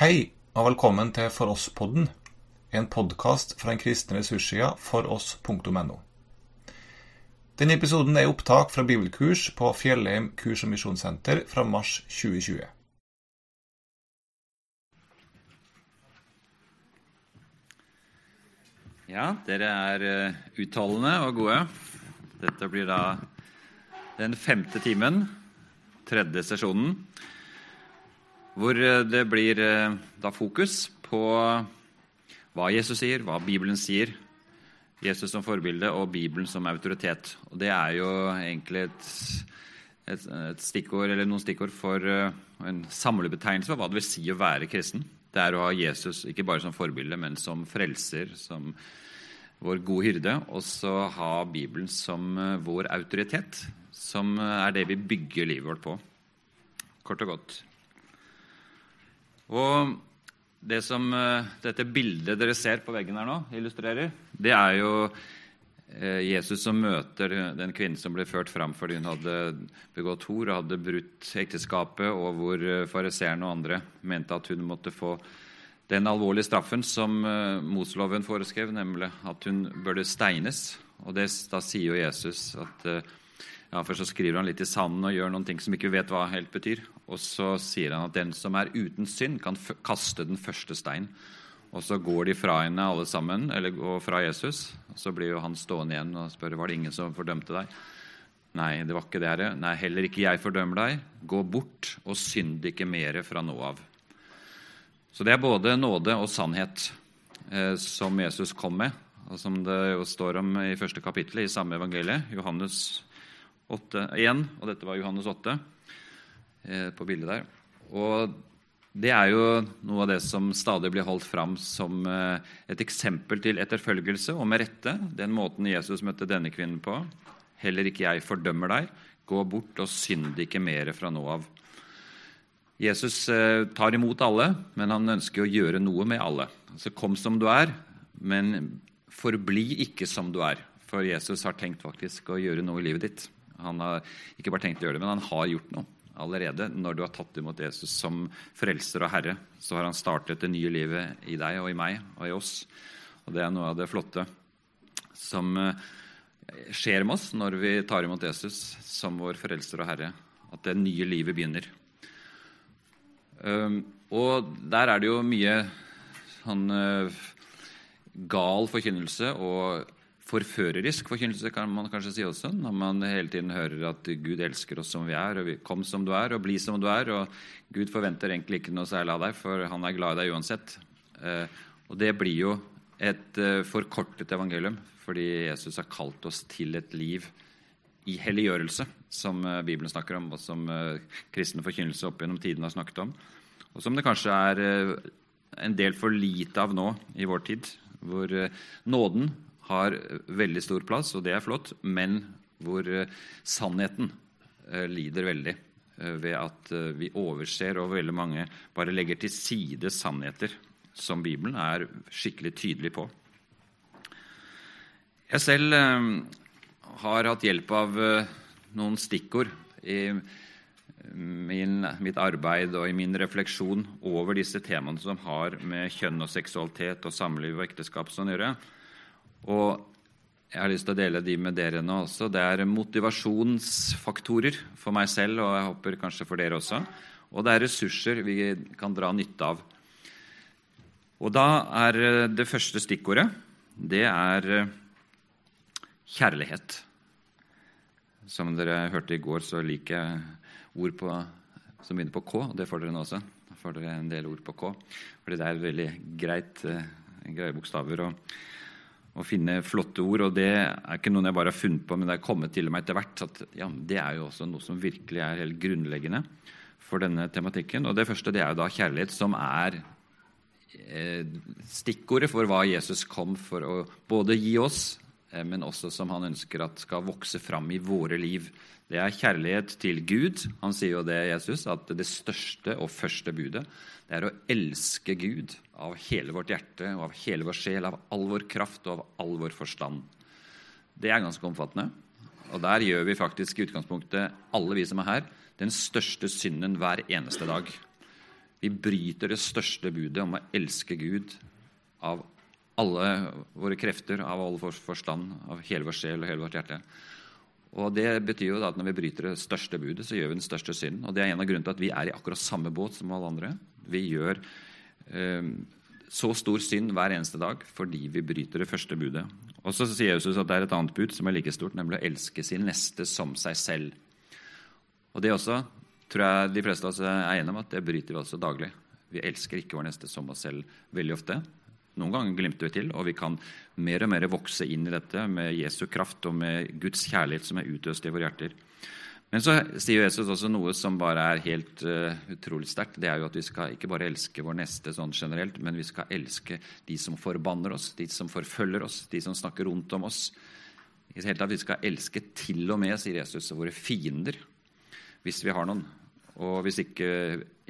Hei, og velkommen til For oss-podden, en podkast fra den kristne ressurssida foross.no. Denne episoden er opptak fra bibelkurs på Fjellheim kurs- og misjonssenter fra mars 2020. Ja, dere er uttalende og gode. Dette blir da den femte timen, tredje sesjonen, hvor eh, det blir eh, da fokus på hva Jesus sier, hva Bibelen sier. Jesus som forbilde og Bibelen som autoritet. Og Det er jo egentlig et, et, et stikkord, eller noen stikkord for en samlebetegnelse for hva det vil si å være kristen. Det er å ha Jesus ikke bare som forbilde, men som frelser, som vår gode hyrde, og så ha Bibelen som vår autoritet, som er det vi bygger livet vårt på. Kort og godt. Og det som dette bildet dere ser på veggen her nå, illustrerer, det er jo Jesus som møter den kvinnen som ble ført fram fordi hun hadde begått hor og hadde brutt ekteskapet, og hvor fariseerne og andre mente at hun måtte få den alvorlige straffen som Mosloven foreskrev, nemlig at hun burde steines. Og det, Da sier jo Jesus at ja, Først så skriver han litt i sanden og gjør noen ting som ikke vet hva helt betyr. Og så sier han at den som er uten synd, kan kaste den første stein. Og så går de fra henne alle sammen, eller går fra Jesus. Og så blir jo han stående igjen og spør var det ingen som fordømte deg. Nei, det var ikke det, Herre. Nei, heller ikke jeg fordømmer deg. Gå bort og synd ikke mere fra nå av. Så det er både nåde og sannhet eh, som Jesus kom med, og som det jo står om i første kapittel i samme evangelie, Johannes 8, 1, og dette var Johannes 8 eh, på bildet der. Og det er jo noe av det som stadig blir holdt fram som eh, et eksempel til etterfølgelse, og med rette, den måten Jesus møtte denne kvinnen på. Heller ikke jeg fordømmer deg. Gå bort og synd ikke mer fra nå av. Jesus tar imot alle, men han ønsker å gjøre noe med alle. Altså, Kom som du er, men forbli ikke som du er. For Jesus har tenkt faktisk å gjøre noe i livet ditt. Han har ikke bare tenkt å gjøre det, men han har gjort noe allerede. Når du har tatt imot Jesus som frelser og herre, så har han startet det nye livet i deg og i meg og i oss. Og Det er noe av det flotte som skjer med oss når vi tar imot Jesus som vår frelser og herre. At det nye livet begynner. Og der er det jo mye sånn gal forkynnelse og forførerisk forkynnelse, kan man kanskje si også, når man hele tiden hører at Gud elsker oss som vi er, og vi kom som du er, og bli som du er, og Gud forventer egentlig ikke noe særlig av deg, for han er glad i deg uansett. Og det blir jo et forkortet evangelium, fordi Jesus har kalt oss til et liv i helliggjørelse, som Bibelen snakker om, og som kristen forkynnelse opp gjennom tiden har snakket om, og som det kanskje er en del for lite av nå i vår tid, hvor nåden har veldig stor plass, og det er flott, men hvor sannheten lider veldig ved at vi overser, og veldig mange bare legger til side sannheter som Bibelen er skikkelig tydelig på. Jeg selv har hatt hjelp av noen stikkord i min, mitt arbeid og i min refleksjon over disse temaene som har med kjønn og seksualitet og samliv og ekteskap å gjøre. Og jeg har lyst til å dele de med dere nå også. Det er motivasjonsfaktorer for meg selv, og jeg håper kanskje for dere også. Og det er ressurser vi kan dra nytte av. Og da er det første stikkordet det er kjærlighet. Som dere hørte i går, så liker jeg ord på, som begynner på K. og Det får dere nå også. Da får dere en del ord på K. Fordi det er veldig greit, greie bokstaver. og å finne flotte ord. og Det er ikke noen jeg bare har funnet på, men det er kommet til meg etter hvert. at ja, Det er jo også noe som virkelig er helt grunnleggende for denne tematikken. Og Det første det er jo da kjærlighet, som er eh, stikkordet for hva Jesus kom for å både gi oss, men også som han ønsker at skal vokse fram i våre liv. Det er kjærlighet til Gud. Han sier jo det, Jesus, at det største og første budet det er å elske Gud av hele vårt hjerte og av hele vår sjel, av all vår kraft og av all vår forstand. Det er ganske omfattende. Og der gjør vi faktisk i utgangspunktet, alle vi som er her, den største synden hver eneste dag. Vi bryter det største budet om å elske Gud av alle våre krefter, av all vår forstand, av hele vår sjel og hele vårt hjerte. Og Det betyr jo at når vi bryter det største budet, så gjør vi den største synden. Og Det er en av grunnene til at vi er i akkurat samme båt som alle andre. Vi gjør eh, så stor synd hver eneste dag fordi vi bryter det første budet. Og så sier Jesus at det er et annet bud som er like stort, nemlig å elske sin neste som seg selv. Og Det også tror jeg de fleste av oss er enige om at det bryter vi også daglig. Vi elsker ikke vår neste som oss selv veldig ofte. Noen ganger glimter vi til, og vi kan mer og mer vokse inn i dette med Jesu kraft og med Guds kjærlighet som er utøst i våre hjerter. Men så sier Jesus også noe som bare er helt uh, utrolig sterkt. Det er jo at vi skal ikke bare elske vår neste sånn generelt, men vi skal elske de som forbanner oss, de som forfølger oss, de som snakker rundt om oss. I det hele tatt, Vi skal elske til og med, sier Jesus, våre fiender, hvis vi har noen. Og hvis ikke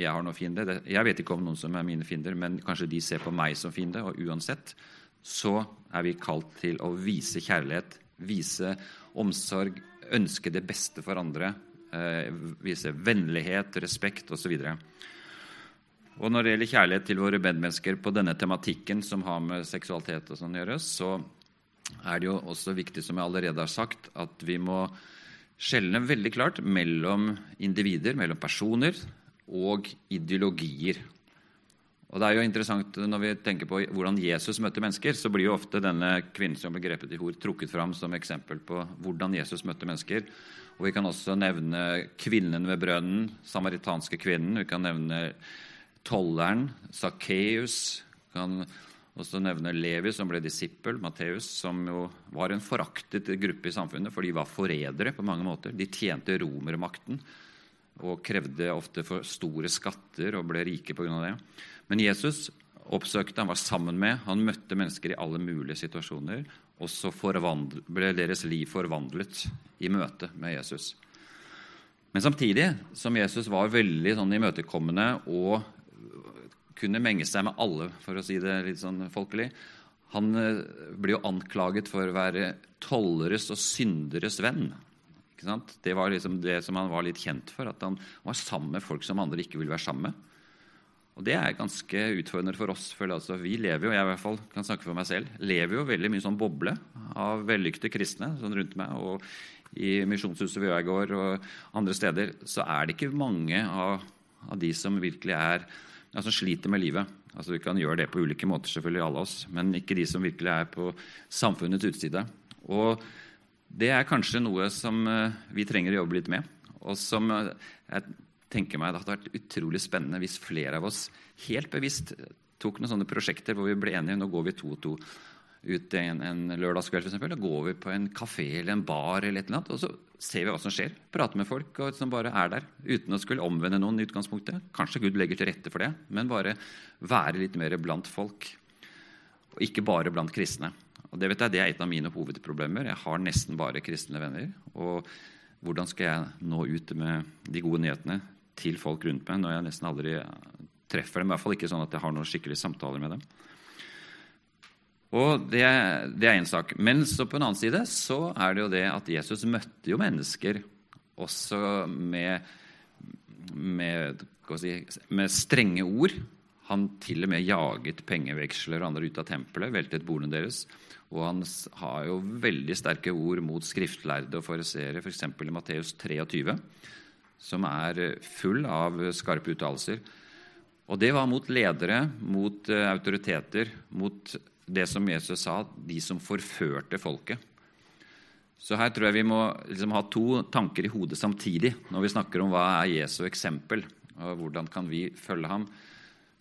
jeg har noen fiende Jeg vet ikke om noen som er mine fiender, men kanskje de ser på meg som fiende. Og uansett så er vi kalt til å vise kjærlighet, vise omsorg, ønske det beste for andre, eh, vise vennlighet, respekt osv. Og når det gjelder kjærlighet til våre medmennesker på denne tematikken som har med seksualitet og sånn å gjøre, så er det jo også viktig, som jeg allerede har sagt, at vi må skjelne veldig klart mellom individer, mellom personer og ideologier. Og det er jo interessant Når vi tenker på hvordan Jesus møtte mennesker, så blir jo ofte denne kvinnen som ble grepet i hor, trukket fram som eksempel på hvordan Jesus møtte mennesker. Og Vi kan også nevne kvinnen ved brønnen, samaritanske kvinnen. Vi kan nevne tolleren, Sakkeus. Vi kan også nevner Levi, som ble disippel, Matteus, som jo var en foraktet gruppe i samfunnet, for de var forrædere på mange måter. De tjente romermakten og krevde ofte for store skatter og ble rike pga. det. Men Jesus oppsøkte, han var sammen med, han møtte mennesker i alle mulige situasjoner. Og så ble deres liv forvandlet i møte med Jesus. Men samtidig som Jesus var veldig sånn imøtekommende og kunne menge seg med alle, for å si det litt sånn folkelig. Han blir ble jo anklaget for å være tolleres og synderes venn. Det var liksom det som han var litt kjent for, at han var sammen med folk som andre ikke ville være sammen med. Og Det er ganske utfordrende for oss. For altså, vi lever jo, jeg i hvert fall kan snakke for meg selv, lever jo veldig mye sånn boble av vellykkede kristne sånn rundt meg. og I Misjonshuset hvor jeg går, og andre steder, så er det ikke mange av, av de som virkelig er altså sliter med livet. Altså Vi kan gjøre det på ulike måter, selvfølgelig alle oss, men ikke de som virkelig er på samfunnets utside. Og Det er kanskje noe som eh, vi trenger å jobbe litt med, og som eh, jeg tenker meg det hadde vært utrolig spennende hvis flere av oss helt bevisst tok noen sånne prosjekter hvor vi ble enige. Nå går vi to og to ut en, en lørdagskveld, f.eks. Da går vi på en kafé eller en bar, eller et eller annet, og så ser vi hva som skjer. Prater med folk og som bare er der. Uten å skulle omvende noen i utgangspunktet. Kanskje Gud legger til rette for det, men bare være litt mer blant folk. Og ikke bare blant kristne. Og Det vet jeg, det er et av mine hovedproblemer. Jeg har nesten bare kristne venner. Og hvordan skal jeg nå ut med de gode nyhetene til folk rundt meg når jeg nesten aldri treffer dem? I hvert fall ikke sånn at jeg har noen skikkelige samtaler med dem. Og Det, det er én sak. Men på en annen side så er det jo det at Jesus møtte jo mennesker også med, med, si, med strenge ord. Han til og med jaget pengeveksler og andre ut av tempelet, veltet bordene deres. Og han har jo veldig sterke ord mot skriftlærde og fariseere, f.eks. i Matteus 23, som er full av skarpe uttalelser. Og det var mot ledere, mot eh, autoriteter, mot det som Jesus sa, de som forførte folket. Så her tror jeg vi må liksom ha to tanker i hodet samtidig når vi snakker om hva er Jesu eksempel, og hvordan kan vi følge ham.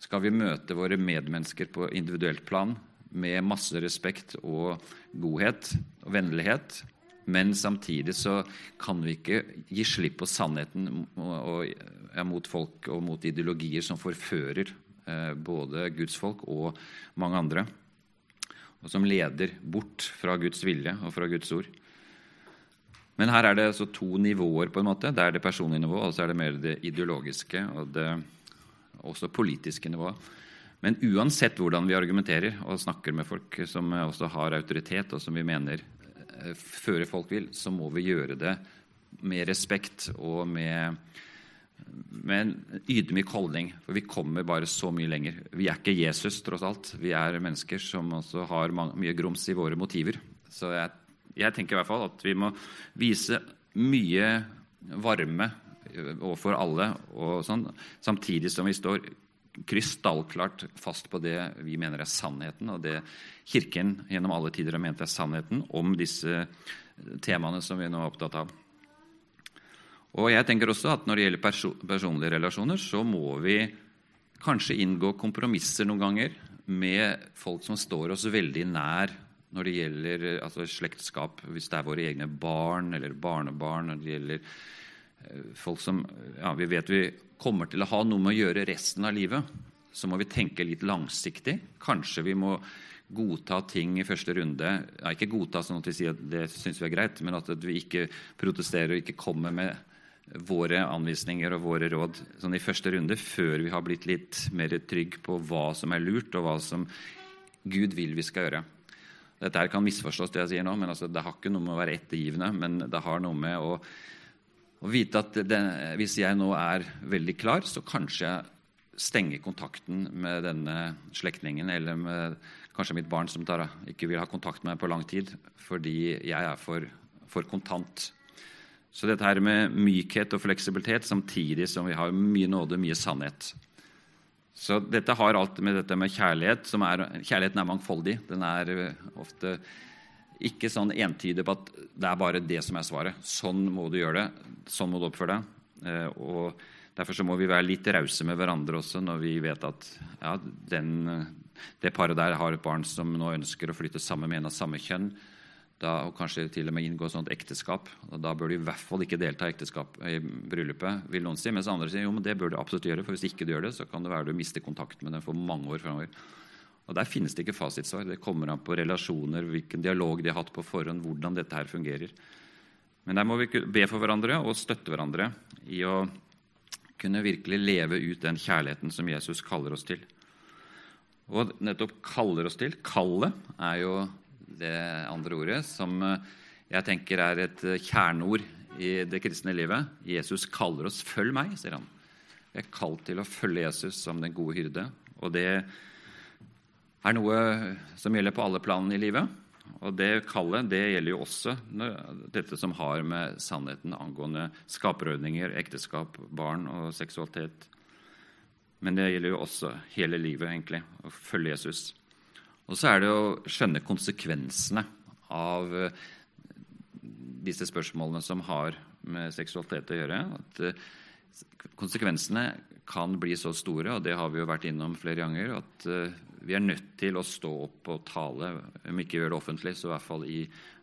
Skal vi møte våre medmennesker på individuelt plan med masse respekt og godhet og vennlighet, men samtidig så kan vi ikke gi slipp på sannheten mot folk og mot ideologier som forfører eh, både Guds folk og mange andre og som leder bort fra Guds vilje og fra Guds ord. Men her er det altså to nivåer. på en måte. Det er det personlige nivået, og så er det mer det ideologiske og det også politiske nivået. Men uansett hvordan vi argumenterer og snakker med folk som også har autoritet, og som vi mener eh, fører folk vil, så må vi gjøre det med respekt og med med en ydmyk holdning. For vi kommer bare så mye lenger. Vi er ikke Jesus, tross alt. Vi er mennesker som også har mye grums i våre motiver. Så jeg, jeg tenker i hvert fall at vi må vise mye varme overfor alle, sånn, samtidig som vi står krystallklart fast på det vi mener er sannheten, og det Kirken gjennom alle tider har ment er sannheten om disse temaene som vi nå er opptatt av. Og jeg tenker også at Når det gjelder perso personlige relasjoner, så må vi kanskje inngå kompromisser noen ganger med folk som står oss veldig nær når det gjelder altså slektskap, hvis det er våre egne barn eller barnebarn, når det gjelder eh, folk som ja, vi vet vi kommer til å ha noe med å gjøre resten av livet, så må vi tenke litt langsiktig. Kanskje vi må godta ting i første runde. Ja, ikke godta sånn at vi sier at det syns vi er greit, men at vi ikke protesterer og ikke kommer med våre anvisninger og våre råd sånn i første runde, før vi har blitt litt mer trygg på hva som er lurt, og hva som Gud vil vi skal gjøre. Dette her kan misforstås, det jeg sier nå, men altså, det har ikke noe med å være ettergivende. Men det har noe med å, å vite at det, hvis jeg nå er veldig klar, så kanskje jeg stenger kontakten med denne slektningen eller med kanskje mitt barn som tar, ikke vil ha kontakt med meg på lang tid fordi jeg er for, for kontant. Så dette her med mykhet og fleksibilitet samtidig som vi har mye nåde, mye sannhet. Så dette har alt med dette med kjærlighet som er, Kjærligheten er mangfoldig. Den er eh, ofte ikke sånn entydig på at det er bare det som er svaret. Sånn må du gjøre det. Sånn må du oppføre deg. Eh, og Derfor så må vi være litt rause med hverandre også når vi vet at ja, den, det paret der har et barn som nå ønsker å flytte sammen med en av samme kjønn da, og kanskje til og med inngå sånt ekteskap. og Da bør du i hvert fall ikke delta i ekteskap i bryllupet, vil noen si. Mens andre sier jo, men det bør du absolutt gjøre, for hvis ikke du gjør det, så kan det være du mister kontakt med dem for mange år framover. Og Der finnes det ikke fasitsvar. Det kommer an på relasjoner, hvilken dialog de har hatt på forhånd, hvordan dette her fungerer. Men der må vi be for hverandre og støtte hverandre i å kunne virkelig leve ut den kjærligheten som Jesus kaller oss til. Og nettopp kaller oss til. Kallet er jo det andre ordet, som eh, jeg tenker er et eh, kjerneord i det kristne livet. Jesus kaller oss 'følg meg', sier han. Vi er kalt til å følge Jesus som den gode hyrde. Og det er noe som gjelder på alle planene i livet. Og det kallet det gjelder jo også dette som har med sannheten angående skaperordninger, ekteskap, barn og seksualitet. Men det gjelder jo også hele livet, egentlig, å følge Jesus. Og så er det å skjønne konsekvensene av eh, disse spørsmålene som har med seksualitet å gjøre. At eh, konsekvensene kan bli så store, og det har vi jo vært innom flere ganger, at eh, vi er nødt til å stå opp og tale, om ikke gjøre det offentlig, så i hvert fall i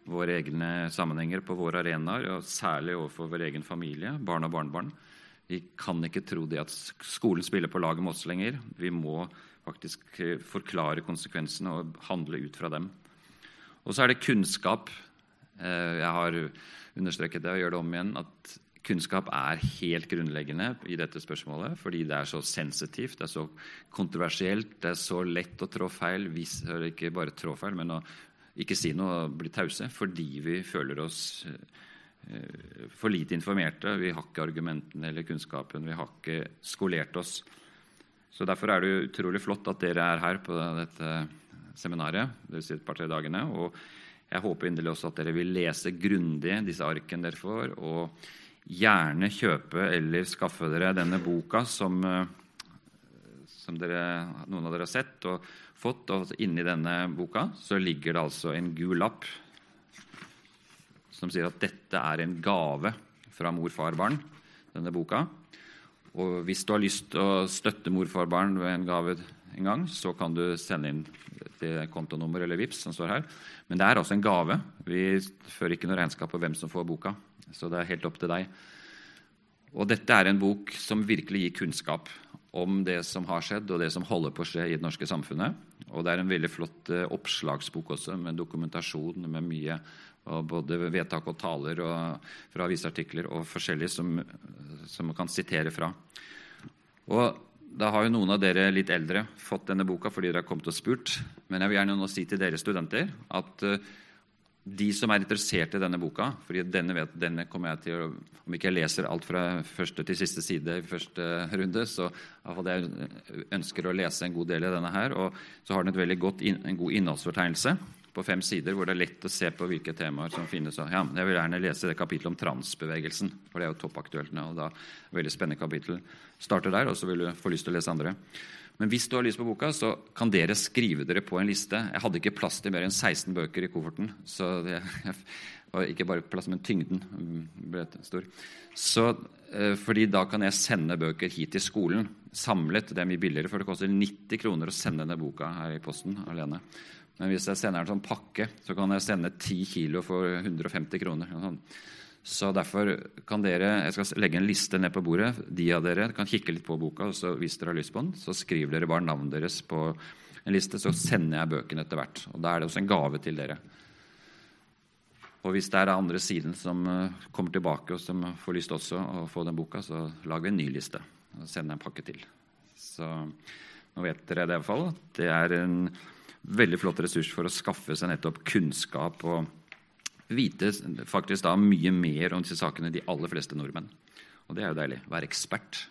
våre egne sammenhenger, på våre arenaer, og særlig overfor vår egen familie, barn og barnebarn. Vi kan ikke tro det at skolen spiller på lag med oss lenger. Vi må faktisk eh, forklare konsekvensene og handle ut fra dem. Og så er det kunnskap. Eh, jeg har understreket det og gjør det om igjen at kunnskap er helt grunnleggende i dette spørsmålet fordi det er så sensitivt, det er så kontroversielt, det er så lett å trå feil. hvis, ikke bare trå feil, men å ikke si noe og bli tause fordi vi føler oss eh, for lite informerte. Vi har ikke argumentene eller kunnskapen, vi har ikke skolert oss. Så Derfor er det utrolig flott at dere er her på dette seminaret. disse et par-tre dagene, og Jeg håper inderlig også at dere vil lese grundig disse arkene dere får, og gjerne kjøpe eller skaffe dere denne boka som, som dere, noen av dere har sett og fått. Og inni denne boka så ligger det altså en gul lapp som sier at dette er en gave fra mor, far, barn. denne boka. Og hvis du har lyst til å støtte morfarbarn ved en gave en gang, så kan du sende inn til kontonummer eller VIPS som står her. Men det er også en gave. Vi fører ikke noe regnskap på hvem som får boka. Så det er helt opp til deg. Og dette er en bok som virkelig gir kunnskap om det som har skjedd, og det som holder på å skje i det norske samfunnet. Og det er en veldig flott eh, oppslagsbok også, med dokumentasjon, med mye og både vedtak og taler og fra avisartikler og forskjellig som, som, man kan sitere fra. Og Da har jo noen av dere litt eldre fått denne boka fordi dere har kommet og spurt. Men jeg vil gjerne nå si til dere studenter at uh, de som er interessert i denne boka fordi denne, vet, denne kommer jeg til å, Om ikke jeg leser alt fra første til siste side i første runde, så jeg ønsker å lese en god del av denne her. Og så har den et veldig godt, en god innholdsfortegnelse på fem sider, hvor det er lett å se på hvilke temaer som finnes. Ja, jeg vil gjerne lese det kapittelet om transbevegelsen, for det er jo toppaktuelt nå. og da Veldig spennende kapittel. Starter der, og så vil du få lyst til å lese andre. Men hvis du har lyst på boka, så kan dere skrive dere på en liste. Jeg hadde ikke plass til mer enn 16 bøker i kofferten. så det var ikke bare plass, men tyngden ble stor. Så, eh, fordi da kan jeg sende bøker hit til skolen samlet. Det er mye billigere, for det koster 90 kroner å sende denne boka her i posten alene. Men hvis jeg sender den som pakke, så kan jeg sende 10 kilo for 150 kroner. Så derfor kan dere Jeg skal legge en liste ned på bordet. De av dere kan kikke litt på boka, og så hvis dere har lyst på den, så skriver dere bare navnet deres på en liste, så sender jeg bøkene etter hvert. Og da er det også en gave til dere. Og hvis det er andre siden som eh, kommer tilbake og som får lyst også å få den boka, så lager vi en ny liste og sender en pakke til. Så nå vet dere det iallfall. Det er en veldig flott ressurs for å skaffe seg nettopp kunnskap og vite faktisk da mye mer om disse sakene de aller fleste nordmenn. Og det er jo deilig. Være ekspert.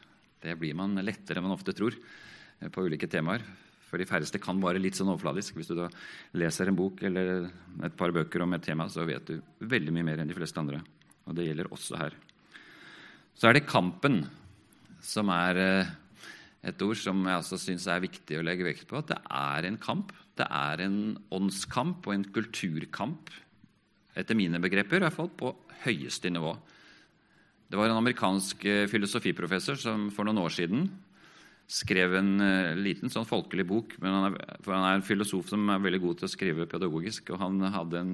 Det blir man lettere enn man ofte tror eh, på ulike temaer. For de færreste kan være litt sånn overfladisk. Hvis du da leser en bok eller et par bøker om et tema, så vet du veldig mye mer enn de fleste andre. Og det gjelder også her. Så er det kampen, som er eh, et ord som jeg også syns er viktig å legge vekt på. At det er en kamp. Det er en åndskamp og en kulturkamp etter mine begreper, i hvert fall på høyeste nivå. Det var en amerikansk eh, filosofiprofessor som for noen år siden skrev en uh, liten sånn folkelig bok. Men han er, for han er en filosof som er veldig god til å skrive pedagogisk. og Han hadde en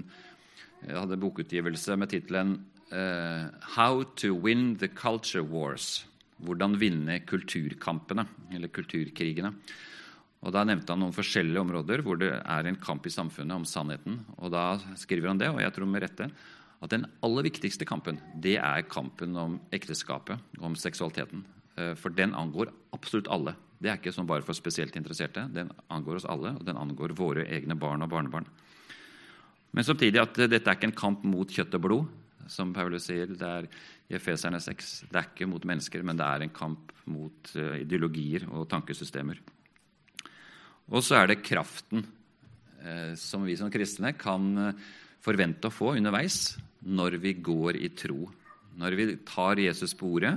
hadde bokutgivelse med tittelen uh, 'How to win the culture wars'. Hvordan vinne kulturkampene, eller kulturkrigene. Og Da nevnte han noen forskjellige områder hvor det er en kamp i samfunnet om sannheten. Og Da skriver han det, og jeg tror med rette, at den aller viktigste kampen det er kampen om ekteskapet, om seksualiteten. Eh, for den angår absolutt alle. Det er ikke sånn bare for spesielt interesserte. Den angår oss alle, og den angår våre egne barn og barnebarn. Men samtidig at dette er ikke en kamp mot kjøtt og blod, som Paulus sier. Det er i Efeserne 6. Det er ikke mot mennesker, men det er en kamp mot eh, ideologier og tankesystemer. Og så er det kraften eh, som vi som kristne kan eh, forvente å få underveis når vi går i tro. Når vi tar Jesus på ordet,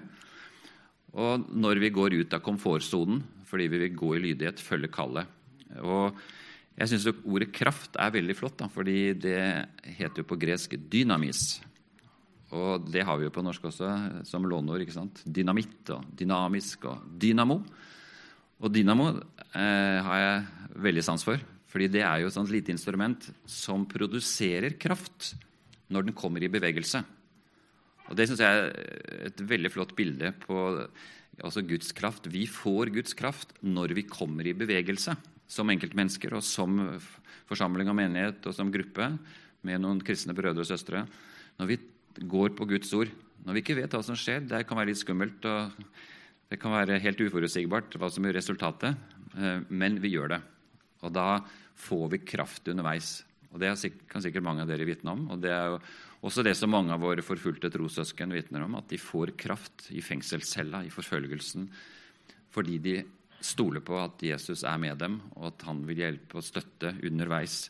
og når vi går ut av komfortsonen fordi vi vil gå i lydighet, følge kallet. Og jeg syns ordet 'kraft' er veldig flott, da, fordi det heter jo på gresk 'dynamis'. Og det har vi jo på norsk også som låneord. ikke sant? Dynamitt og dynamisk og dynamo. Og dynamo eh, har jeg veldig sans for. fordi det er jo et sånt lite instrument som produserer kraft når den kommer i bevegelse. Og Det syns jeg er et veldig flott bilde på altså Guds kraft. Vi får Guds kraft når vi kommer i bevegelse som enkeltmennesker og som forsamling og menighet og som gruppe med noen kristne brødre og søstre. Når vi går på Guds ord, når vi ikke vet hva som skjer Det kan være litt skummelt. og det kan være helt uforutsigbart hva som er resultatet, eh, men vi gjør det. Og da får vi kraft underveis. Og Det kan sikkert mange av dere vitne om. og Det er jo også det som mange av våre forfulgte trossøsken vitner om, at de får kraft i fengselscella, i forfølgelsen, fordi de stoler på at Jesus er med dem, og at han vil hjelpe og støtte underveis.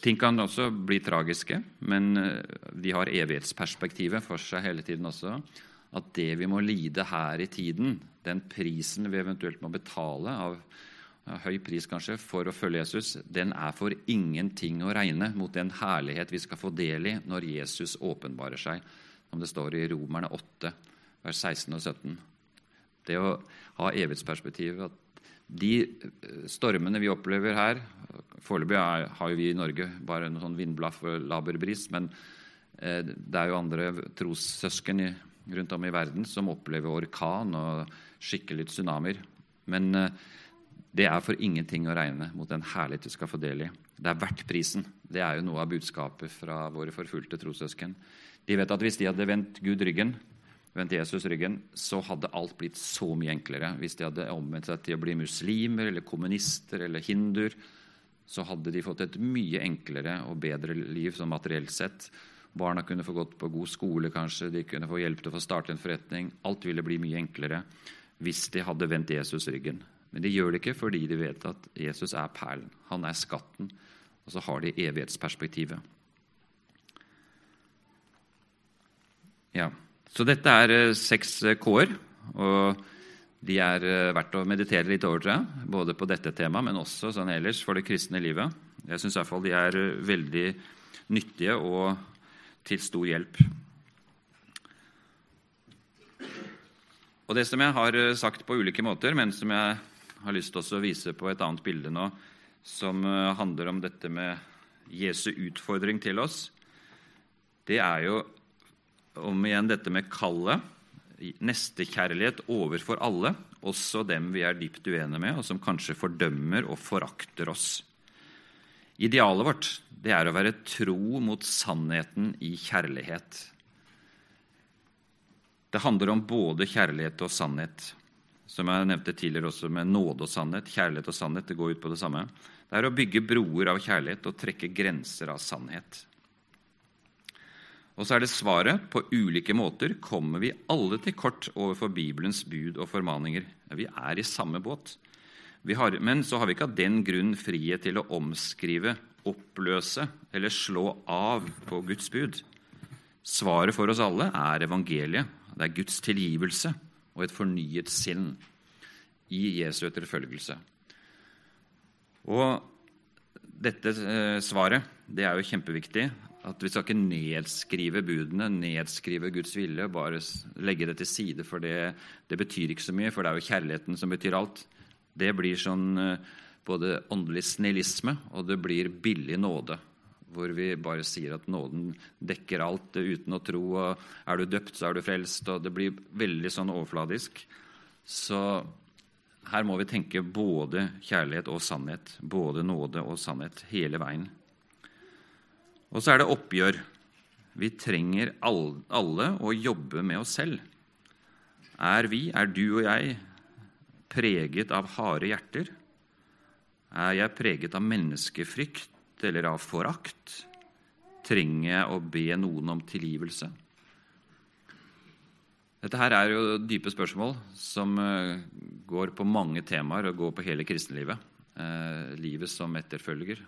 Ting kan også bli tragiske, men eh, de har evighetsperspektivet for seg hele tiden også at det vi må lide her i tiden, den prisen vi eventuelt må betale av høy pris kanskje, for å følge Jesus, den er for ingenting å regne mot den herlighet vi skal få del i når Jesus åpenbarer seg, som det står i Romerne 8, vers 16 og 17. Det å ha evighetsperspektiv at de eh, stormene vi opplever her Foreløpig har jo vi i Norge bare en sånn vindblaff og laber bris, men eh, det er jo andre trossøsken i rundt om i verden som opplever orkan og skikkelig tsunamier. Men eh, det er for ingenting å regne mot den herlighet du skal få del i. Det er verdt prisen. Det er jo noe av budskapet fra våre forfulgte trossøsken. De vet at hvis de hadde vendt Gud ryggen, vendt Jesus ryggen, så hadde alt blitt så mye enklere. Hvis de hadde omvendt seg til å bli muslimer eller kommunister eller hinduer, så hadde de fått et mye enklere og bedre liv sånn materielt sett. Barna kunne få gått på god skole, kanskje, de kunne få hjelp til å få starte en forretning. Alt ville bli mye enklere hvis de hadde vendt Jesus ryggen. Men de gjør det ikke fordi de vet at Jesus er perlen. Han er skatten. Og så har de evighetsperspektivet. Ja, Så dette er eh, seks eh, K-er. Og de er eh, verdt å meditere litt over, tror jeg. Både på dette temaet, men også sånn ellers for det kristne livet. Jeg syns de er veldig nyttige og til stor hjelp. Og Det som jeg har sagt på ulike måter, men som jeg har lyst til å vise på et annet bilde nå, som handler om dette med Jesu utfordring til oss, det er jo om igjen dette med kallet. Nestekjærlighet overfor alle, også dem vi er dypt uenige med, og som kanskje fordømmer og forakter oss. Idealet vårt det er å være tro mot sannheten i kjærlighet. Det handler om både kjærlighet og sannhet. Som jeg nevnte tidligere også med nåde og sannhet. Kjærlighet og sannhet det går ut på det samme. Det er å bygge broer av kjærlighet og trekke grenser av sannhet. Og så er det svaret. På ulike måter kommer vi alle til kort overfor Bibelens bud og formaninger. Vi er i samme båt. Har, men så har vi ikke av den grunn frihet til å omskrive, oppløse eller slå av på Guds bud. Svaret for oss alle er evangeliet. Det er Guds tilgivelse og et fornyet sinn i Jesu etterfølgelse. Og dette eh, svaret det er jo kjempeviktig. At vi skal ikke nedskrive budene, nedskrive Guds vilje, bare legge det til side, for det, det, betyr ikke så mye, for det er jo kjærligheten som betyr alt. Det blir sånn eh, både åndelig snillisme, og det blir billig nåde. Hvor vi bare sier at nåden dekker alt uten å tro, og er du døpt, så er du frelst. og Det blir veldig sånn overfladisk. Så her må vi tenke både kjærlighet og sannhet. Både nåde og sannhet hele veien. Og så er det oppgjør. Vi trenger alle å jobbe med oss selv. Er vi, er du og jeg, preget av harde hjerter? Er jeg preget av menneskefrykt eller av forakt? Trenger jeg å be noen om tilgivelse? Dette her er jo dype spørsmål som eh, går på mange temaer og går på hele kristenlivet. Eh, livet som etterfølger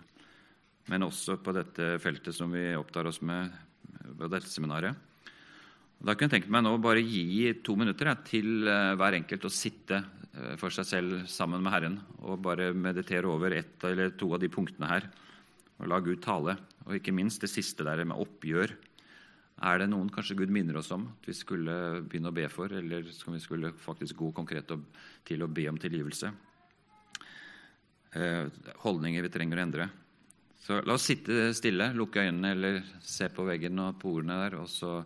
men også på dette feltet som vi opptar oss med på dette seminaret. Da kunne jeg tenkt meg nå bare gi to minutter til eh, hver enkelt å sitte for seg selv sammen med Herren og bare meditere over ett eller to av de punktene her. Og la Gud tale. Og ikke minst det siste der med oppgjør. Er det noen kanskje Gud minner oss om at vi skulle begynne å be for, eller skal vi skulle faktisk gå konkret til å be om tilgivelse? Eh, holdninger vi trenger å endre. Så la oss sitte stille, lukke øynene eller se på veggen og på ordene der, og så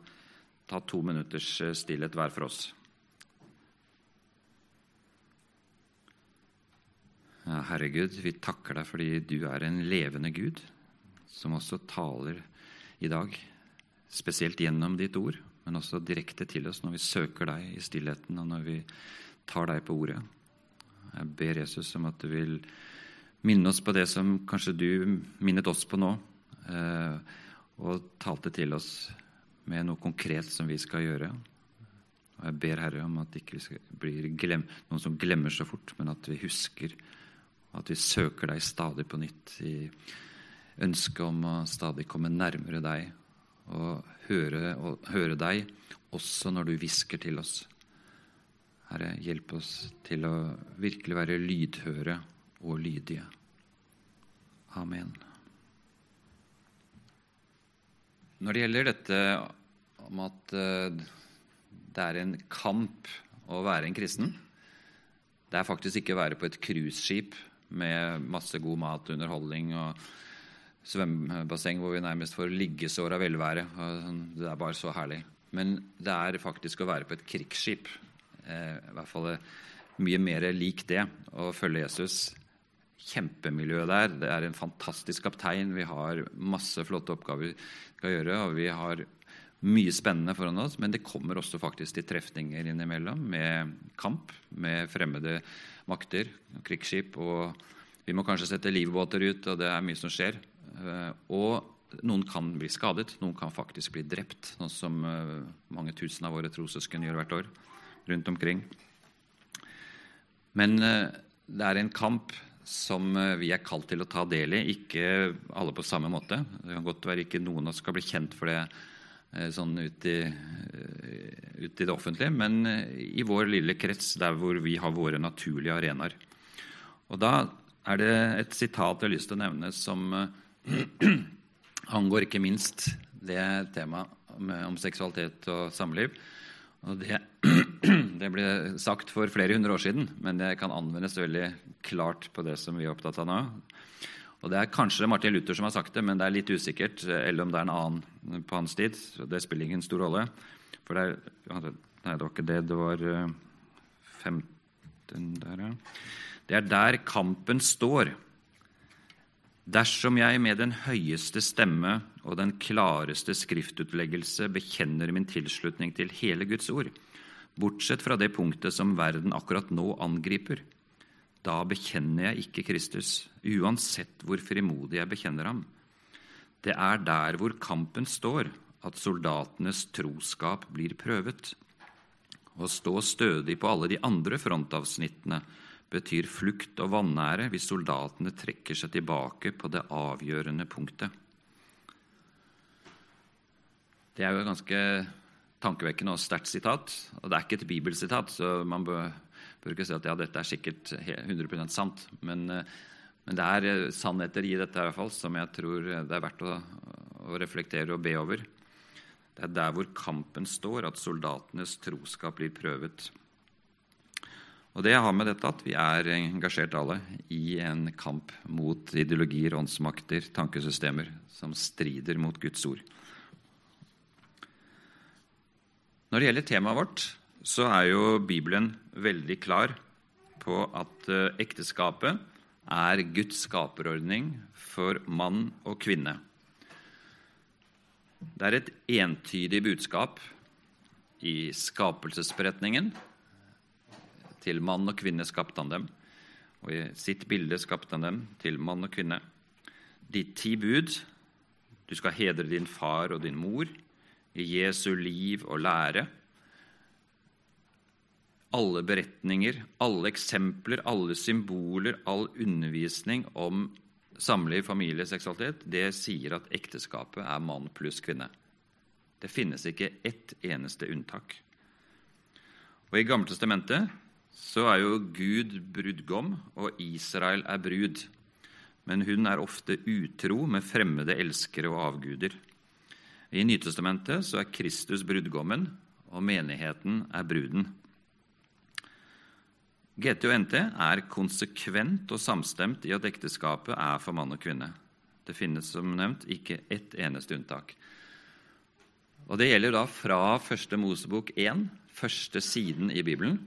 ta to minutters eh, stillhet hver for oss. Herre Gud, vi takker deg fordi du er en levende Gud, som også taler i dag, spesielt gjennom ditt ord, men også direkte til oss når vi søker deg i stillheten, og når vi tar deg på ordet. Jeg ber Jesus om at du vil minne oss på det som kanskje du minnet oss på nå, eh, og talte til oss med noe konkret som vi skal gjøre. Og Jeg ber Herre om at det ikke blir noen som glemmer så fort, men at vi husker, at vi søker deg stadig på nytt i ønsket om å stadig komme nærmere deg og høre, og høre deg også når du hvisker til oss. Herre, hjelp oss til å virkelig være lydhøre og lydige. Amen. Når det gjelder dette om at eh, det er en kamp å være en kristen Det er faktisk ikke å være på et cruiseskip med masse god mat, underholdning og svømmebasseng hvor vi nærmest får liggesår av velvære. og det er bare så herlig. Men det er faktisk å være på et krigsskip. Eh, I hvert fall mye mer lik det å følge Jesus kjempemiljø der. Det er en fantastisk kaptein. Vi har masse flotte oppgaver vi skal gjøre, og vi har mye spennende foran oss. Men det kommer også faktisk til trefninger innimellom med kamp med fremmede makter, krigsskip. og vi må kanskje sette livbåter ut, og det er mye som skjer. Eh, og noen kan bli skadet, noen kan faktisk bli drept, sånn som eh, mange tusen av våre trossøsken gjør hvert år rundt omkring. Men eh, det er en kamp som vi er kalt til å ta del i, ikke alle på samme måte. Det kan godt være ikke noen av oss skal bli kjent for det sånn ut i, ut i, det offentlige, men i vår lille krets, der hvor vi har våre naturlige arenaer. Og Da er det et sitat jeg har lyst til å nevne som angår ikke minst det temaet om seksualitet og samliv. Og det, det, ble sagt for flere hundre år siden, men det kan anvendes veldig klart på det som vi er opptatt av nå. Og Det er kanskje Martin Luther som har sagt det, men det er litt usikkert. Eller om det er en annen på hans tid. Det spiller ingen stor rolle. For det, er, nei, det var ikke det. Det var 15 eh, der, ja. Det er der kampen står. Dersom jeg med den høyeste stemme og den klareste skriftutleggelse bekjenner min tilslutning til hele Guds ord, bortsett fra det punktet som verden akkurat nå angriper, da bekjenner jeg ikke Kristus, uansett hvor frimodig jeg bekjenner ham. Det er der hvor kampen står, at soldatenes troskap blir prøvet. Å stå stødig på alle de andre frontavsnittene betyr flukt og vanære hvis soldatene trekker seg tilbake på det avgjørende punktet. Det er jo et ganske tankevekkende og sterkt sitat. Og det er ikke et bibelsitat, så man bør, bør ikke si at ja, dette er sikkert 100 sant. Men, eh, men, det er eh, sannheter i dette i hvert fall, som jeg tror det er verdt å, å reflektere og be over. Det er der hvor kampen står, at soldatenes troskap blir prøvet. Og Det har med dette at vi er engasjert alle i en kamp mot ideologier, åndsmakter, tankesystemer som strider mot Guds ord. Når det gjelder temaet vårt, så er jo Bibelen veldig klar på at eh, ekteskapet er Guds skaperordning for mann og kvinne. Det er et entydig budskap i skapelsesberetningen til mann og kvinne skapte han dem, og i sitt bilde skapte han dem til mann og kvinne. De ti bud du skal hedre din far og din mor i Jesu liv og lære. Alle beretninger, alle eksempler, alle symboler, all undervisning om samliv, familie, seksualitet, det sier at ekteskapet er mann pluss kvinne. Det finnes ikke ett eneste unntak. Og I Gammeltestamentet så er jo Gud brudgom, og Israel er brud. Men hun er ofte utro med fremmede elskere og avguder. I Nytestamentet så er Kristus brudgommen, og menigheten er bruden. GT og NT er konsekvent og samstemt i at ekteskapet er for mann og kvinne. Det finnes som nevnt ikke ett eneste unntak. Og Det gjelder da fra første Mosebok 1, første siden i Bibelen,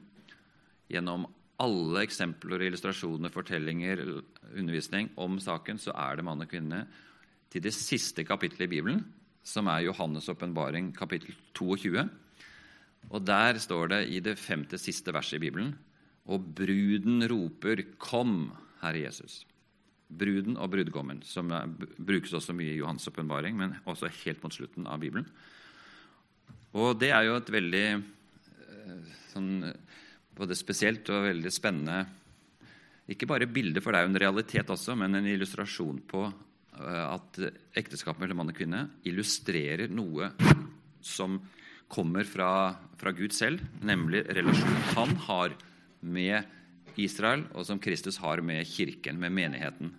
gjennom alle eksempler, illustrasjoner, fortellinger, undervisning om saken, så er det mann og kvinne til det siste kapittelet i Bibelen, som er Johannes' åpenbaring, kapittel 22. Og der står det i det femte siste verset i Bibelen Og bruden roper, 'Kom, Herre Jesus'. Bruden og brudgommen, som brukes også mye i Johans' åpenbaring, men også helt mot slutten av Bibelen. Og det er jo et veldig eh, sånn både spesielt og veldig spennende Ikke bare bilde, for det er jo en realitet også, men en illustrasjon på eh, at ekteskapet mellom mann og kvinne illustrerer noe som kommer fra, fra Gud selv, nemlig relasjonen han har med Israel, og som Kristus har med kirken, med menigheten.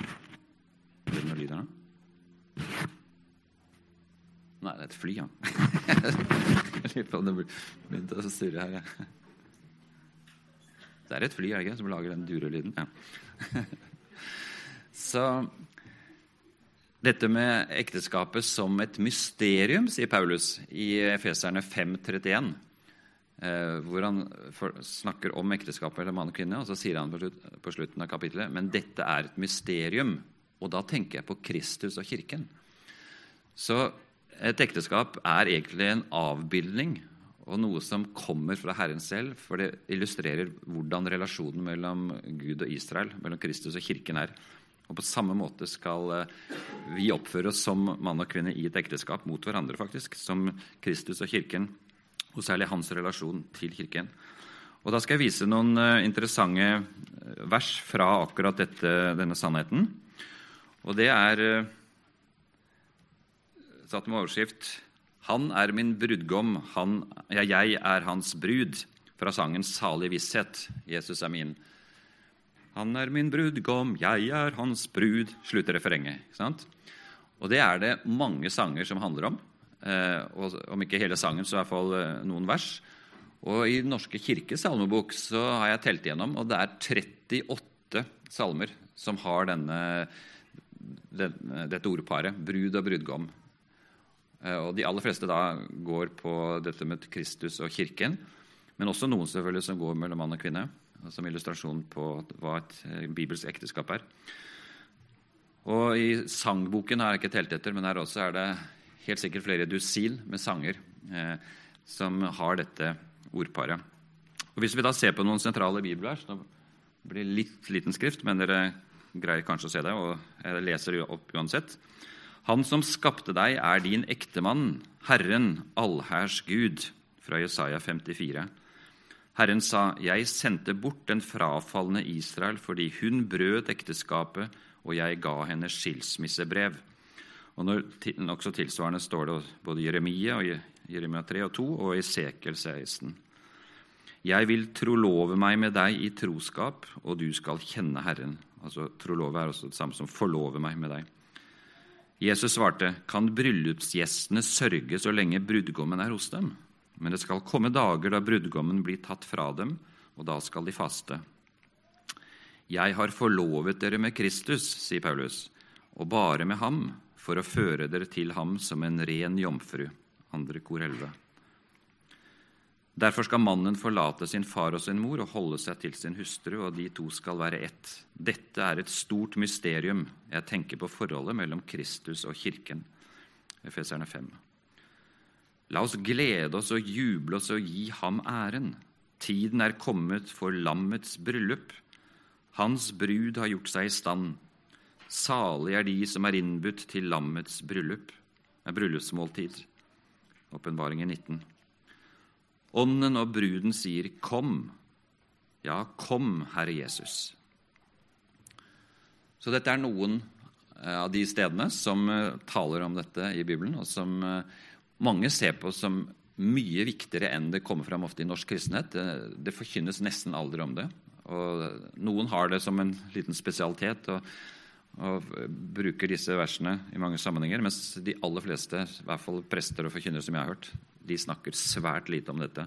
Er det noe lyd her nå? Nei, det er et fly, ja. Jeg lurer på om det begynte å surre her. Det er et fly er ikke, som lager den durelyden. Ja. Så dette med ekteskapet som et mysterium, sier Paulus i Efeserne 5.31, eh, hvor han snakker om ekteskapet eller mann og kvinne, og så sier han på slutten av kapittelet men dette er et mysterium. Og da tenker jeg på Kristus og Kirken. Så et ekteskap er egentlig en avbildning og noe som kommer fra Herren selv, for det illustrerer hvordan relasjonen mellom Gud og Israel, mellom Kristus og kirken, er. Og På samme måte skal eh, vi oppføre oss som mann og kvinne i et ekteskap mot hverandre, faktisk, som Kristus og kirken, og særlig hans relasjon til kirken. Og Da skal jeg vise noen eh, interessante eh, vers fra akkurat dette, denne sannheten. Og det er satt med overskrift han er min brudgom, han, ja, jeg er hans brud. Fra sangen 'Salig visshet'. Jesus er min. Han er min brudgom, jeg er hans brud, slutter refrenget. Og det er det mange sanger som handler om. Eh, og om ikke hele sangen, så i hvert fall eh, noen vers. Og i Den norske kirkes salmebok så har jeg telt igjennom, og det er 38 salmer som har denne, dette ordparet, brud og brudgom. Eh, og De aller fleste da går på dette med Kristus og kirken, men også noen selvfølgelig som går mellom mann og kvinne, som illustrasjon på hva et bibelsk ekteskap er. Og I sangboken har jeg ikke telt etter, men her også er det helt sikkert flere dusin med sanger eh, som har dette ordparet. Og Hvis vi da ser på noen sentrale bibelvers Det blir litt liten skrift, men dere greier kanskje å se det, og jeg leser opp uansett. Han som skapte deg, er din ektemann, Herren, allhærs Gud. Fra Jesaja 54. Herren sa, Jeg sendte bort den frafalne Israel fordi hun brøt ekteskapet, og jeg ga henne skilsmissebrev. Og Nokså tilsvarende står det både i Jeremia, og Jeremia 3 og 2 og i Sekel 16. Jeg vil trolove meg med deg i troskap, og du skal kjenne Herren. Altså Trolove er også det samme som forlove meg med deg. Jesus svarte, Kan bryllupsgjestene sørge så lenge brudgommen er hos dem? Men det skal komme dager da brudgommen blir tatt fra dem, og da skal de faste. Jeg har forlovet dere med Kristus, sier Paulus, og bare med ham, for å føre dere til ham som en ren jomfru. Andre kor 11. Derfor skal mannen forlate sin far og sin mor og holde seg til sin hustru, og de to skal være ett. Dette er et stort mysterium. Jeg tenker på forholdet mellom Kristus og kirken. Efeserne 5. La oss glede oss og juble oss og gi ham æren. Tiden er kommet for lammets bryllup. Hans brud har gjort seg i stand. Salig er de som er innbudt til lammets bryllup. er bryllupsmåltid. Åpenbaringen 19. Ånden og bruden sier, 'Kom'. Ja, kom, Herre Jesus. Så dette er noen eh, av de stedene som eh, taler om dette i Bibelen, og som eh, mange ser på som mye viktigere enn det kommer fram ofte i norsk kristenhet. Det forkynnes nesten aldri om det. Og noen har det som en liten spesialitet og, og bruker disse versene i mange sammenhenger, mens de aller fleste, i hvert fall prester og forkynnere som jeg har hørt, de snakker svært lite om dette.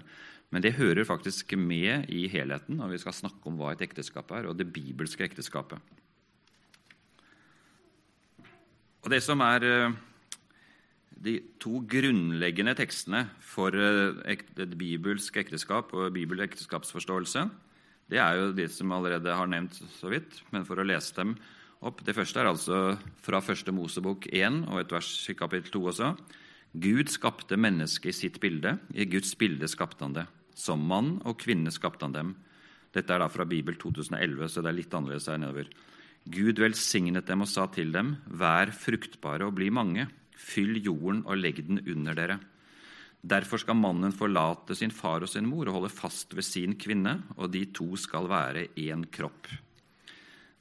Men det hører faktisk med i helheten når vi skal snakke om hva et ekteskap er, og det bibelske ekteskapet. Og Det som er eh, de to grunnleggende tekstene for eh, et bibelsk ekteskap og bibel-ekteskapsforståelse, det er jo de som allerede har nevnt så vidt, men for å lese dem opp Det første er altså fra første Mosebok 1 og et vers i kapittel 2 også. Gud skapte mennesket i sitt bilde. I Guds bilde skapte han det. Som mann og kvinne skapte han dem. Dette er da fra Bibel 2011, så det er litt annerledes her nedover. Gud velsignet dem og sa til dem, vær fruktbare og bli mange. Fyll jorden og legg den under dere. Derfor skal mannen forlate sin far og sin mor og holde fast ved sin kvinne, og de to skal være én kropp.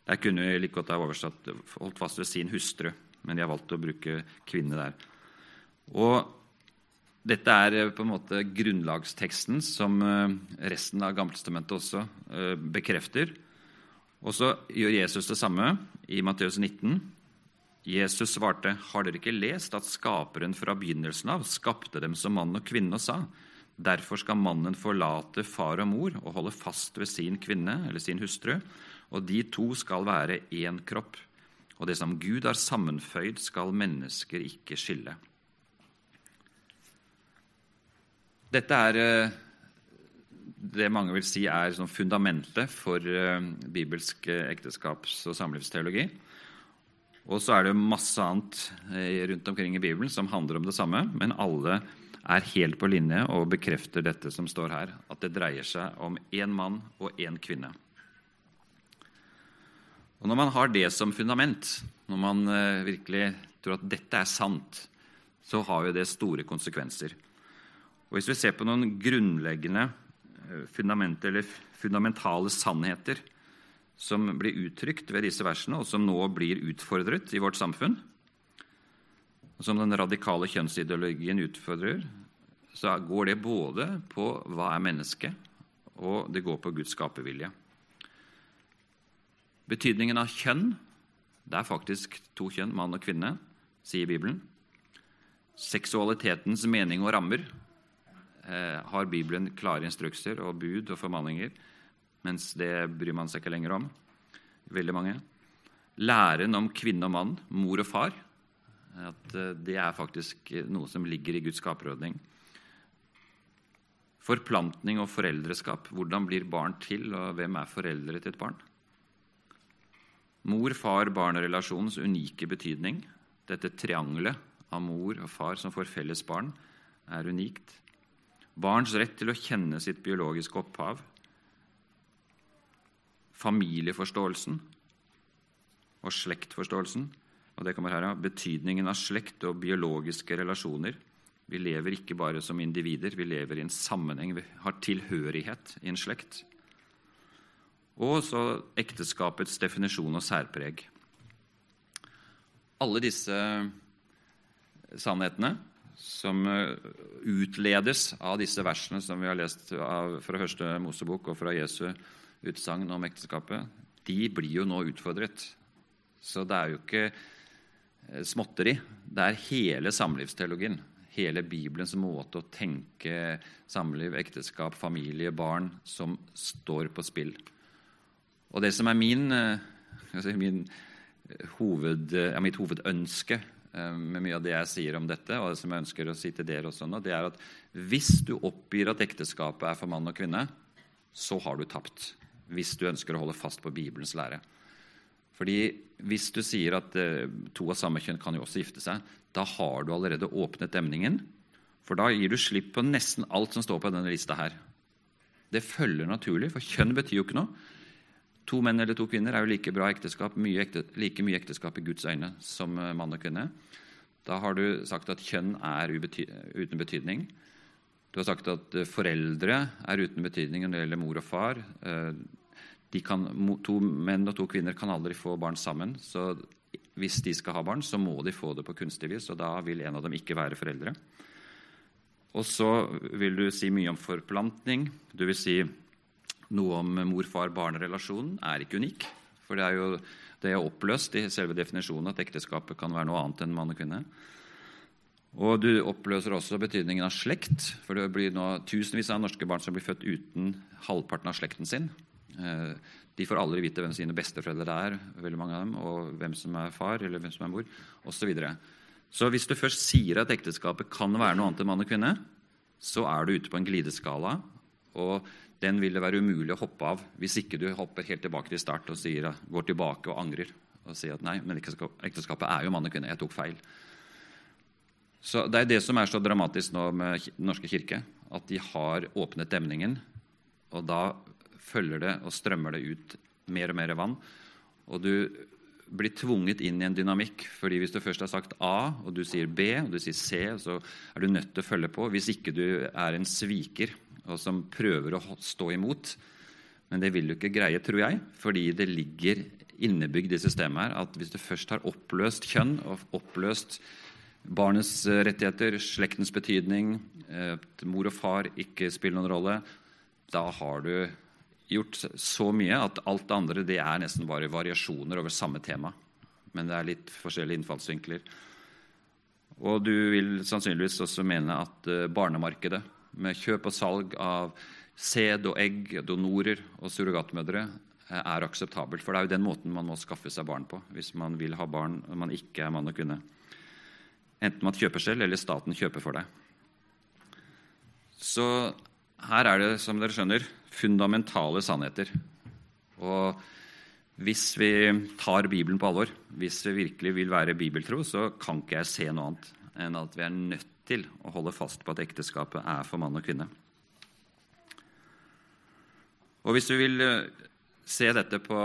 Der kunne like godt ha oversatt 'holdt fast ved sin hustru', men de har valgt å bruke kvinne der. Og dette er eh, på en måte grunnlagsteksten som eh, resten av Gammeltestamentet også eh, bekrefter. Og så gjør Jesus det samme i Matteus 19. Jesus svarte, 'Har dere ikke lest at Skaperen fra begynnelsen av skapte dem som mann og kvinne og sa:" Derfor skal mannen forlate far og mor og holde fast ved sin kvinne eller sin hustru, og de to skal være én kropp. Og det som Gud har sammenføyd, skal mennesker ikke skille. Dette er eh, det mange vil si er sånn fundamentet for eh, bibelsk eh, ekteskaps- og samlivsteologi. Og så er det masse annet rundt omkring i Bibelen som handler om det samme, men alle er helt på linje og bekrefter dette som står her, at det dreier seg om én mann og én kvinne. Og Når man har det som fundament, når man eh, virkelig tror at dette er sant, så har jo det store konsekvenser. Og Hvis vi ser på noen grunnleggende eh, fundamenter, eller fundamentale sannheter som blir uttrykt ved disse versene, og som nå blir utfordret i vårt samfunn, og som den radikale kjønnsideologien utfordrer, så går det både på hva er menneske, og det går på Guds skapervilje. Betydningen av kjønn Det er faktisk to kjønn, mann og kvinne, sier Bibelen. Seksualitetens mening og rammer eh, har Bibelen klare instrukser og bud og formaninger, mens det bryr man seg ikke lenger om. Veldig mange. Læren om kvinne og mann, mor og far, at eh, det er faktisk noe som ligger i Guds skaperordning. Forplantning og foreldreskap. Hvordan blir barn til, og hvem er foreldre til et barn? Mor-far-barn-relasjonens unike betydning. Dette triangelet av mor og far som får felles barn, er unikt. Barns rett til å kjenne sitt biologiske opphav. Familieforståelsen og slektforståelsen. Og det kommer her av Betydningen av slekt og biologiske relasjoner. Vi lever ikke bare som individer, vi lever i en sammenheng. Vi har tilhørighet i en slekt. Og så ekteskapets definisjon og særpreg. Alle disse sannhetene som eh, utledes av disse versene som vi har lest fra første Mosebok og fra Jesu utsagn om ekteskapet, de blir jo nå utfordret. Så det er jo ikke eh, småtteri. Det er hele samlivsteologien. Hele Bibelens måte å tenke samliv, ekteskap, familie, barn som står på spill. Og det som er min, altså min hoved, ja, mitt hovedønske Eh, med mye av det jeg sier om dette, og det som jeg ønsker å si til dere også nå, det er at hvis du oppgir at ekteskapet er for mann og kvinne, så har du tapt. Hvis du ønsker å holde fast på Bibelens lære. Fordi Hvis du sier at eh, to av samme kjønn kan jo også gifte seg, da har du allerede åpnet demningen. For da gir du slipp på nesten alt som står på denne lista her. Det følger naturlig, for kjønn betyr jo ikke noe. To menn eller to kvinner er jo like bra ekteskap, mye ekte, like mye ekteskap i Guds øyne som eh, mann og kvinne. Da har du sagt at kjønn er ubety uten betydning. Du har sagt at eh, foreldre er uten betydning når det gjelder mor og far. Eh, kan, to menn og to kvinner kan aldri få barn sammen. så Hvis de skal ha barn, så må de få det på kunstig vis, og da vil en av dem ikke være foreldre. Og så vil du si mye om forplantning. Du vil si noe om mor-far-barn-relasjonen er ikke unik. For det er jo det er oppløst i selve definisjonen at ekteskapet kan være noe annet enn mann og kvinne. Og du oppløser også betydningen av slekt. For det blir nå tusenvis av norske barn som blir født uten halvparten av slekten sin. Eh, de får aldri vite hvem sine besteforeldre er, veldig mange av dem, og hvem som er far eller hvem som er mor, osv. Så, videre. så hvis du først sier at ekteskapet kan være noe annet enn mann og kvinne, så er du ute på en glideskala. Og den vil det være umulig å hoppe av hvis ikke du hopper helt tilbake til start og sier, går tilbake og angrer og sier at nei, men ekteskapet er jo mann og kvinne. Jeg tok feil. Så Det er det som er så dramatisk nå med Den norske kirke. At de har åpnet demningen, og da følger det og strømmer det ut mer og mer vann. Og du blir tvunget inn i en dynamikk. fordi Hvis du først har sagt A, og du sier B, og du sier C, så er du nødt til å følge på. Hvis ikke du er en sviker og som prøver å stå imot. Men det vil du ikke greie, tror jeg, fordi det ligger innebygd i systemet her at hvis du først har oppløst kjønn og oppløst barnets eh, rettigheter, slektens betydning, at mor og far ikke spiller noen rolle, da har du gjort så mye at alt det andre det er nesten bare variasjoner over samme tema. Men det er litt forskjellige innfallsvinkler. Og du vil sannsynligvis også mene at eh, barnemarkedet med kjøp og salg av sæd og egg, donorer og surrogatmødre eh, er akseptabelt. For det er jo den måten man må skaffe seg barn på hvis man vil ha barn når man ikke er mann og kvinne. Enten man kjøper selv, eller staten kjøper for deg. Så her er det, som dere skjønner, fundamentale sannheter. Og hvis vi tar Bibelen på alvor, hvis vi virkelig vil være bibeltro, så kan ikke jeg se noe annet enn at vi er nødt til å holde fast på at ekteskapet er for mann og kvinne. Og Hvis du vil eh, se dette på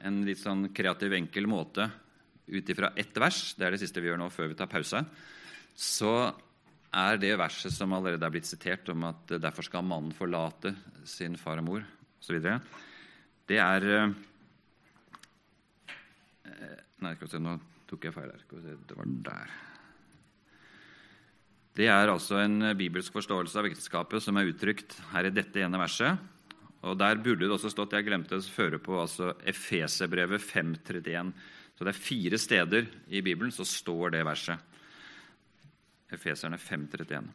en litt sånn kreativ, enkel måte ut ifra ett vers, det er det siste vi gjør nå før vi tar pause, så er det verset som allerede er blitt sitert, om at derfor skal mannen forlate sin far og mor osv., det er eh, Nei, nå tok jeg feil her. Det var der. Det er altså en bibelsk forståelse av ekteskapet som er uttrykt her i dette ene verset. Og Der burde det også stått Jeg glemte å føre på altså Efeserbrevet 5.31. Så det er fire steder i Bibelen så står det verset. Efeserne 5.31.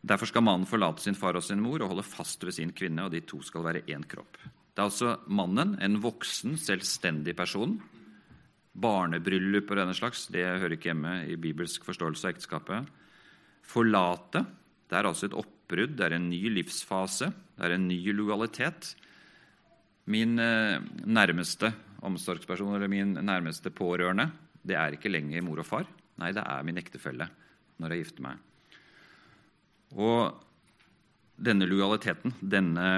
Derfor skal mannen forlate sin far og sin mor og holde fast ved sin kvinne, og de to skal være én kropp. Det er altså mannen, en voksen, selvstendig person. Barnebryllup og denne slags det hører ikke hjemme i bibelsk forståelse av ekteskapet. Forlate det er altså et oppbrudd, det er en ny livsfase, det er en ny lojalitet. Min eh, nærmeste omsorgsperson eller min nærmeste pårørende det er ikke lenger mor og far. Nei, det er min ektefelle når jeg gifter meg. Og denne lojaliteten, denne,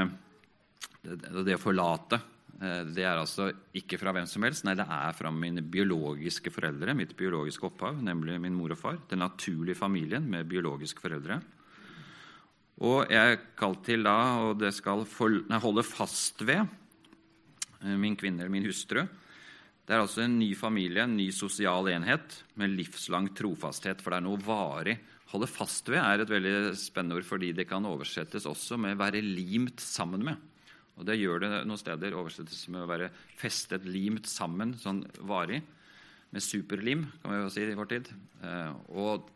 det å forlate, det er altså ikke fra hvem som helst. Nei, det er fra mine biologiske foreldre, mitt biologiske opphav, nemlig min mor og far. Den naturlige familien med biologiske foreldre. Og jeg er kalt til da, og det skal holde fast ved eh, min kvinne eller min hustru. Det er altså en ny familie, en ny sosial enhet med livslang trofasthet, for det er noe varig. Holde fast ved er et veldig spennende ord fordi det kan oversettes også med 'være limt sammen med'. Og Det gjør det noen steder. Oversettes med å være festet, limt sammen, sånn varig. Med superlim, kan vi jo si i vår tid. Eh, og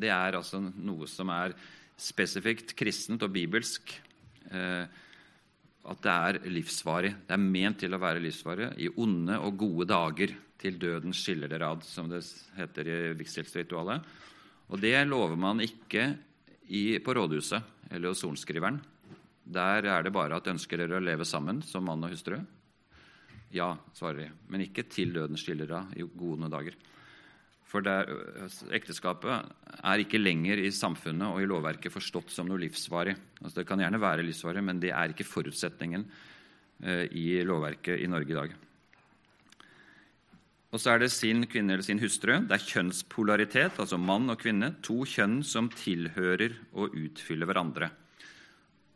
det er altså noe som er spesifikt kristent og bibelsk. Eh, at det er livsvarig. Det er ment til å være livsvarig i onde og gode dager til døden skiller dere ad, som det heter i vigselsritualet. Og det lover man ikke i, på rådhuset eller hos sorenskriveren. Der er det bare at ønsker dere å leve sammen som mann og hustru? Ja, svarer de. Men ikke til døden skiller av i gode dager. For der, ekteskapet er ikke lenger i samfunnet og i lovverket forstått som noe livsvarig. Altså det kan gjerne være livsvarig, men det er ikke forutsetningen eh, i lovverket i Norge i dag. Og så er det sin kvinne eller sin hustru. Det er kjønnspolaritet, altså mann og kvinne. To kjønn som tilhører og utfyller hverandre.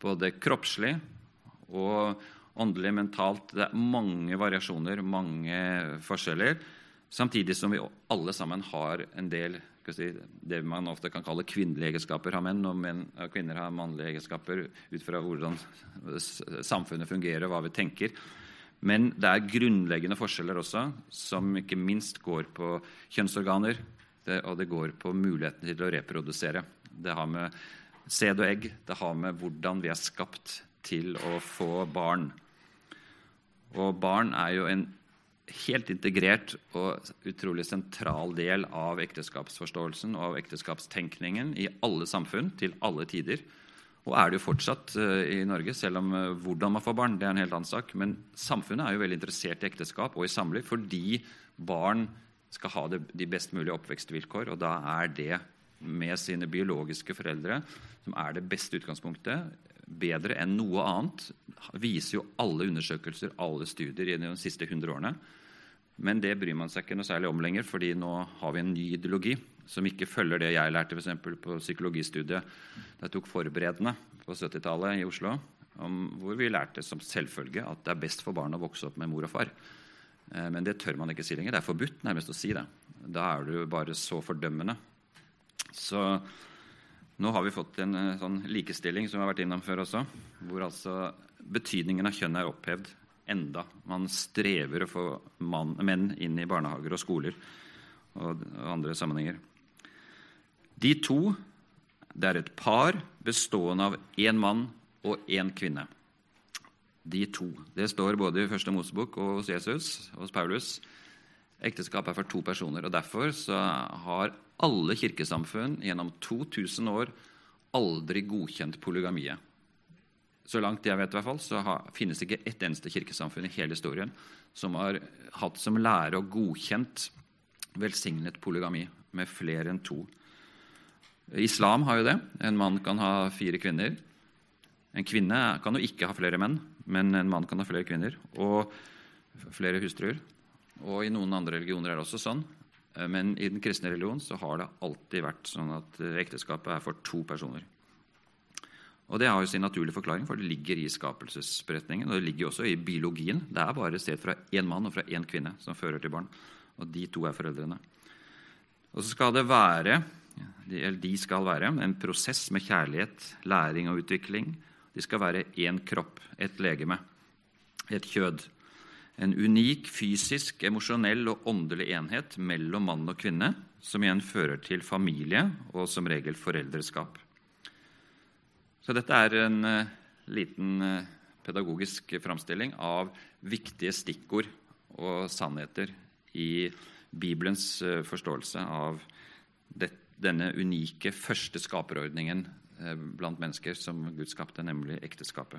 Både kroppslig og åndelig, mentalt. Det er mange variasjoner, mange forskjeller. Samtidig som vi alle sammen har en del si, det man ofte kan kalle kvinnelige egenskaper. Har menn, og menn, kvinner har mannlige egenskaper ut fra hvordan samfunnet fungerer og hva vi tenker. Men det er grunnleggende forskjeller også, som ikke minst går på kjønnsorganer. Det, og det går på muligheten til å reprodusere. Det har med sæd og egg, det har med hvordan vi er skapt til å få barn. Og barn er jo en helt integrert og utrolig sentral del av ekteskapsforståelsen og av ekteskapstenkningen i alle samfunn til alle tider. Og er det jo fortsatt uh, i Norge, selv om uh, hvordan man får barn, det er en helt annen sak. Men samfunnet er jo veldig interessert i ekteskap og i samliv fordi barn skal ha de best mulige oppvekstvilkår. Og da er det med sine biologiske foreldre som er det beste utgangspunktet bedre enn noe annet, viser jo alle undersøkelser, alle studier i de siste 100 årene. Men det bryr man seg ikke noe særlig om lenger, fordi nå har vi en ny ideologi som ikke følger det jeg lærte for på psykologistudiet da jeg tok forberedende på 70-tallet i Oslo, hvor vi lærte som selvfølge at det er best for barn å vokse opp med mor og far. Eh, men det tør man ikke si lenger. Det er forbudt nærmest å si det. Da er du bare så fordømmende. Så nå har vi fått en eh, sånn likestilling som vi har vært innom før også, hvor altså betydningen av kjønn er opphevd enda. Man strever å få mann, menn inn i barnehager og skoler og andre sammenhenger. De to det er et par bestående av én mann og én kvinne. De to. Det står både i Første Mosebok og hos Jesus hos Paulus. Ekteskap er for to personer. og Derfor har alle kirkesamfunn gjennom 2000 år aldri godkjent polygamiet. Så langt jeg vet, i hvert fall, så har, finnes ikke ett eneste kirkesamfunn i hele historien som har hatt som lære og godkjent velsignet polygami med flere enn to. Islam har jo det. En mann kan ha fire kvinner. En kvinne kan jo ikke ha flere menn, men en mann kan ha flere kvinner og flere hustruer. Og I noen andre religioner er det også sånn. Eh, men i den kristne religion så har det alltid vært sånn at eh, ekteskapet er for to personer. Og Det har jo sin naturlige forklaring, for det ligger i skapelsesberetningen. Og det ligger også i biologien. Det er bare sted fra én mann og fra én kvinne som fører til barn. Og de to er foreldrene. Og så skal det være, eller de skal være en prosess med kjærlighet, læring og utvikling. De skal være én kropp, et legeme, et kjød. En unik fysisk, emosjonell og åndelig enhet mellom mann og kvinne, som igjen fører til familie og som regel foreldreskap. Så dette er en uh, liten uh, pedagogisk framstilling av viktige stikkord og sannheter i Bibelens uh, forståelse av denne unike første skaperordningen blant mennesker som Gud skapte, nemlig ekteskapet.